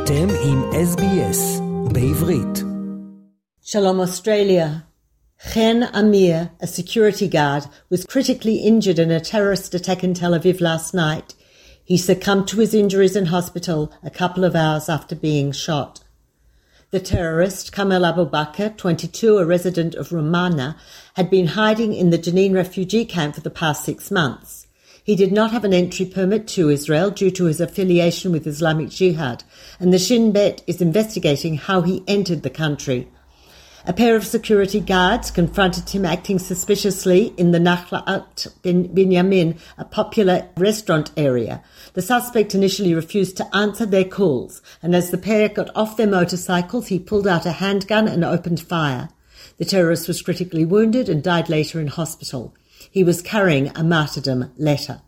אתם עם SBS בעברית. Shalom Australia. Chen Amir, a security guard, was critically injured in a terrorist attack in Tel Aviv last night. He succumbed to his injuries in hospital a couple of hours after being shot. The terrorist, Kamel Abu Bakr, 22, a resident of Romana, had been hiding in the Jenin refugee camp for the past six months. He did not have an entry permit to Israel due to his affiliation with Islamic Jihad, and the Shin Bet is investigating how he entered the country. A pair of security guards confronted him acting suspiciously in the Nachalat Binyamin, a popular restaurant area. The suspect initially refused to answer their calls, and as the pair got off their motorcycles, he pulled out a handgun and opened fire. The terrorist was critically wounded and died later in hospital. He was carrying a martyrdom letter.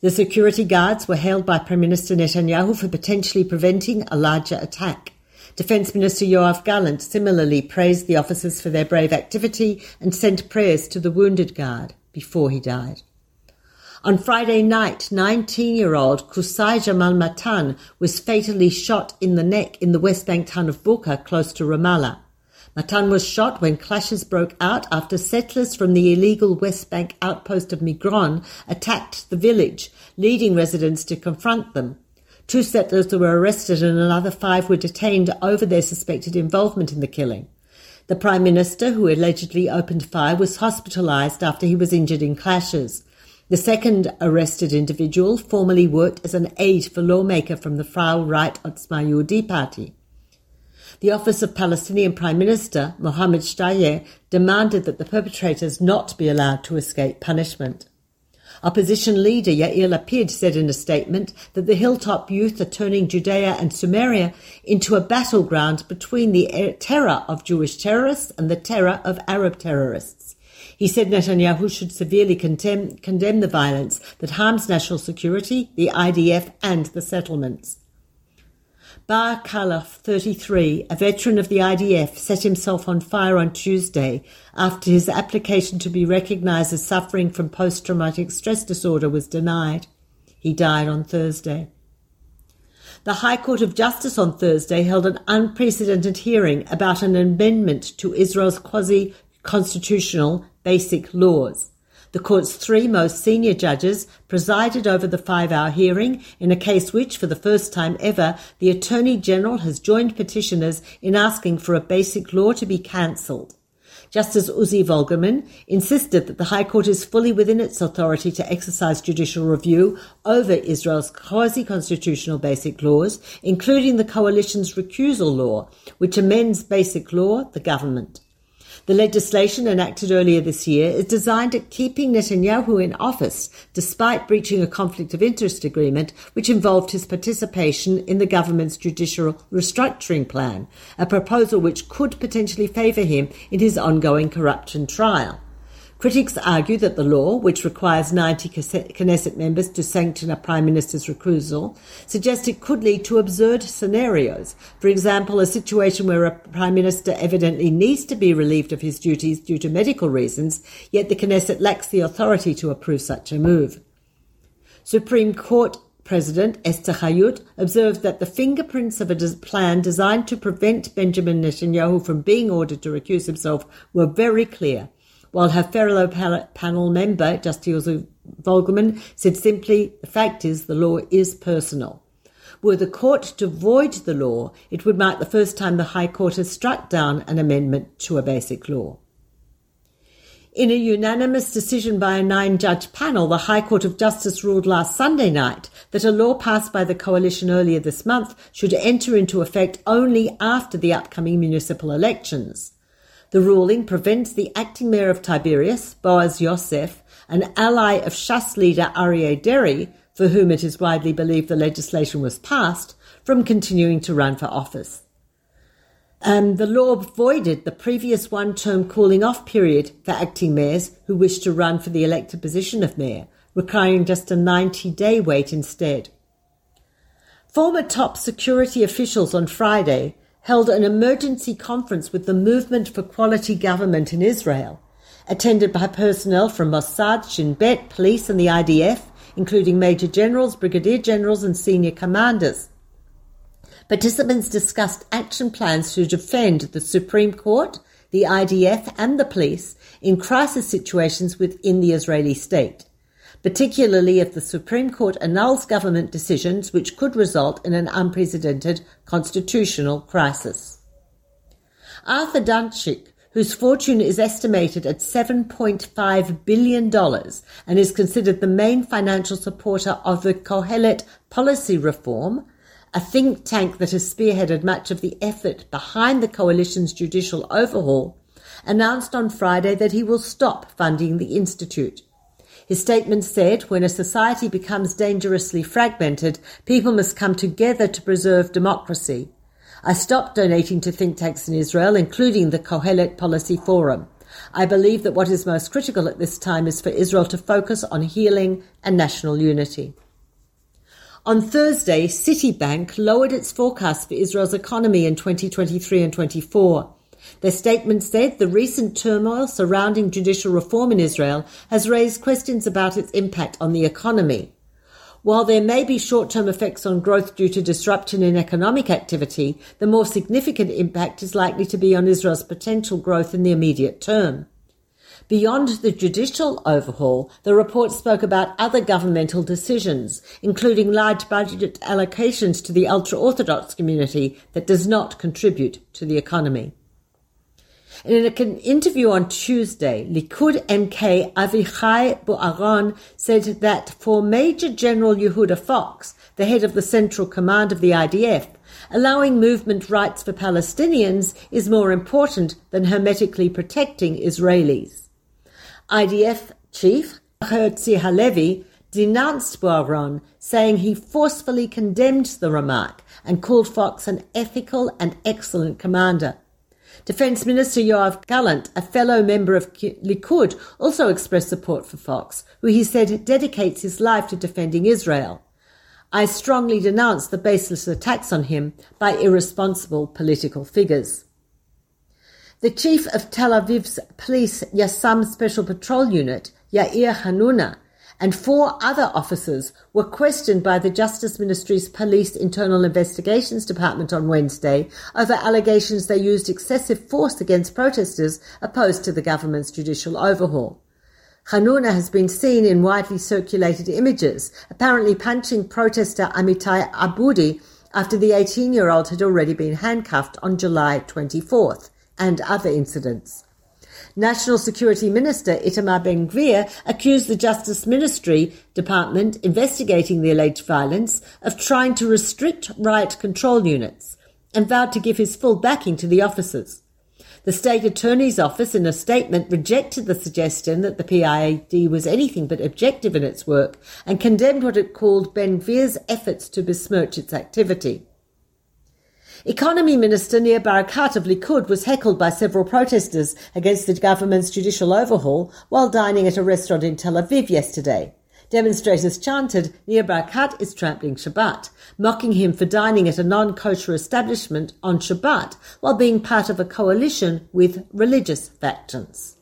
The security guards were hailed by Prime Minister Netanyahu for potentially preventing a larger attack. Defence Minister Yoav Gallant similarly praised the officers for their brave activity and sent prayers to the wounded guard before he died. On Friday night, 19-year-old Kusai Jamal Matan was fatally shot in the neck in the West Bank town of Burqa, close to Ramallah. Matan was shot when clashes broke out after settlers from the illegal West Bank outpost of Migron attacked the village, leading residents to confront them. Two settlers were arrested and another five were detained over their suspected involvement in the killing. The Prime Minister, who allegedly opened fire, was hospitalized after he was injured in clashes. The second arrested individual formerly worked as an aide for lawmaker from the far right Otzma Yehudi party. The Office of Palestinian Prime Minister, Mohammed Shtayyeh, demanded that the perpetrators not be allowed to escape punishment. Opposition leader Yair Lapid said in a statement that the hilltop youth are turning Judea and Samaria into a battleground between the terror of Jewish terrorists and the terror of Arab terrorists. He said Netanyahu should severely condemn, condemn the violence that harms national security, the IDF, and the settlements. Bar Khalaf, 33, a veteran of the IDF, set himself on fire on Tuesday after his application to be recognised as suffering from post traumatic stress disorder was denied. He died on Thursday. The High Court of Justice on Thursday held an unprecedented hearing about an amendment to Israel's quasi constitutional basic laws. The court's three most senior judges presided over the five hour hearing in a case which, for the first time ever, the Attorney General has joined petitioners in asking for a basic law to be cancelled. Justice Uzi Vogelman insisted that the High Court is fully within its authority to exercise judicial review over Israel's quasi-constitutional basic laws, including the coalition's recusal law, which amends basic law, the government. The legislation enacted earlier this year is designed at keeping Netanyahu in office despite breaching a conflict of interest agreement which involved his participation in the government's judicial restructuring plan, a proposal which could potentially favour him in his ongoing corruption trial. Critics argue that the law, which requires 90 Knesset members to sanction a Prime Minister's recusal, suggests it could lead to absurd scenarios. For example, a situation where a Prime Minister evidently needs to be relieved of his duties due to medical reasons, yet the Knesset lacks the authority to approve such a move. Supreme Court President Esther Chayut observed that the fingerprints of a plan designed to prevent Benjamin Netanyahu from being ordered to recuse himself were very clear while her fellow panel member, Justice Vogelman, said simply, the fact is the law is personal. Were the court to void the law, it would mark the first time the High Court has struck down an amendment to a basic law. In a unanimous decision by a nine judge panel, the High Court of Justice ruled last Sunday night that a law passed by the coalition earlier this month should enter into effect only after the upcoming municipal elections. The ruling prevents the acting mayor of Tiberias, Boaz Yosef, an ally of Shas leader Aryeh Deri, for whom it is widely believed the legislation was passed, from continuing to run for office. Um, the law voided the previous one term cooling off period for acting mayors who wished to run for the elected position of mayor, requiring just a 90 day wait instead. Former top security officials on Friday held an emergency conference with the Movement for Quality Government in Israel, attended by personnel from Mossad, Shin Bet, police, and the IDF, including major generals, brigadier generals, and senior commanders. Participants discussed action plans to defend the Supreme Court, the IDF, and the police in crisis situations within the Israeli state, particularly if the Supreme Court annuls government decisions which could result in an unprecedented constitutional crisis. Arthur Dantchik, whose fortune is estimated at $7.5 billion and is considered the main financial supporter of the Kohelet Policy Forum, a think tank that has spearheaded much of the effort behind the coalition's judicial overhaul, announced on Friday that he will stop funding the institute. His statement said, when a society becomes dangerously fragmented, people must come together to preserve democracy. I stopped donating to think tanks in Israel, including the Kohelet Policy Forum. I believe that what is most critical at this time is for Israel to focus on healing and national unity. On Thursday, Citibank lowered its forecast for Israel's economy in 2023 and 24. Their statement said the recent turmoil surrounding judicial reform in Israel has raised questions about its impact on the economy. While there may be short term effects on growth due to disruption in economic activity, the more significant impact is likely to be on Israel's potential growth in the immediate term. Beyond the judicial overhaul, the report spoke about other governmental decisions, including large budget allocations to the ultra Orthodox community that does not contribute to the economy. In an interview on Tuesday, Likud MK Avichai Boaron said that for Major General Yehuda Fox, the head of the Central Command of the IDF, allowing movement rights for Palestinians is more important than hermetically protecting Israelis. IDF chief Herzi Halevi denounced Boaron, saying he forcefully condemned the remark and called Fox an ethical and excellent commander. Defence Minister Yoav Gallant, a fellow member of Likud, also expressed support for Fox, who he said dedicates his life to defending Israel. I strongly denounce the baseless attacks on him by irresponsible political figures. The chief of Tel Aviv's police Yassam Special Patrol Unit, Yair Hanuna, and four other officers were questioned by the Justice Ministry's Police Internal Investigations Department on Wednesday over allegations they used excessive force against protesters opposed to the government's judicial overhaul. Hanuna has been seen in widely circulated images, apparently punching protester Amitai Aboudi after the 18 year old had already been handcuffed on July 24th, and other incidents. National Security Minister Itamar Ben Gvir accused the Justice Ministry Department investigating the alleged violence of trying to restrict riot control units and vowed to give his full backing to the officers. The State Attorney's Office, in a statement, rejected the suggestion that the PID was anything but objective in its work and condemned what it called Ben Gvir's efforts to besmirch its activity. Economy Minister Nir Barakat of Likud was heckled by several protesters against the government's judicial overhaul while dining at a restaurant in Tel Aviv yesterday. Demonstrators chanted, Nir Barakat is trampling Shabbat, mocking him for dining at a non-kosher establishment on Shabbat while being part of a coalition with religious factions.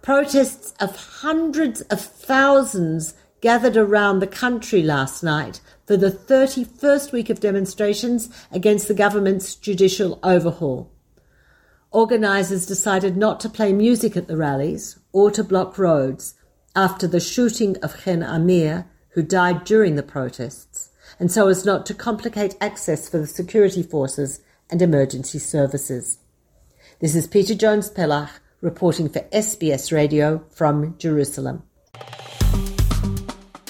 Protests of hundreds of thousands gathered around the country last night for the 31st week of demonstrations against the government's judicial overhaul. Organisers decided not to play music at the rallies or to block roads after the shooting of Chen Amir, who died during the protests, and so as not to complicate access for the security forces and emergency services. This is Peta Jones Pellach reporting for SBS Radio from Jerusalem.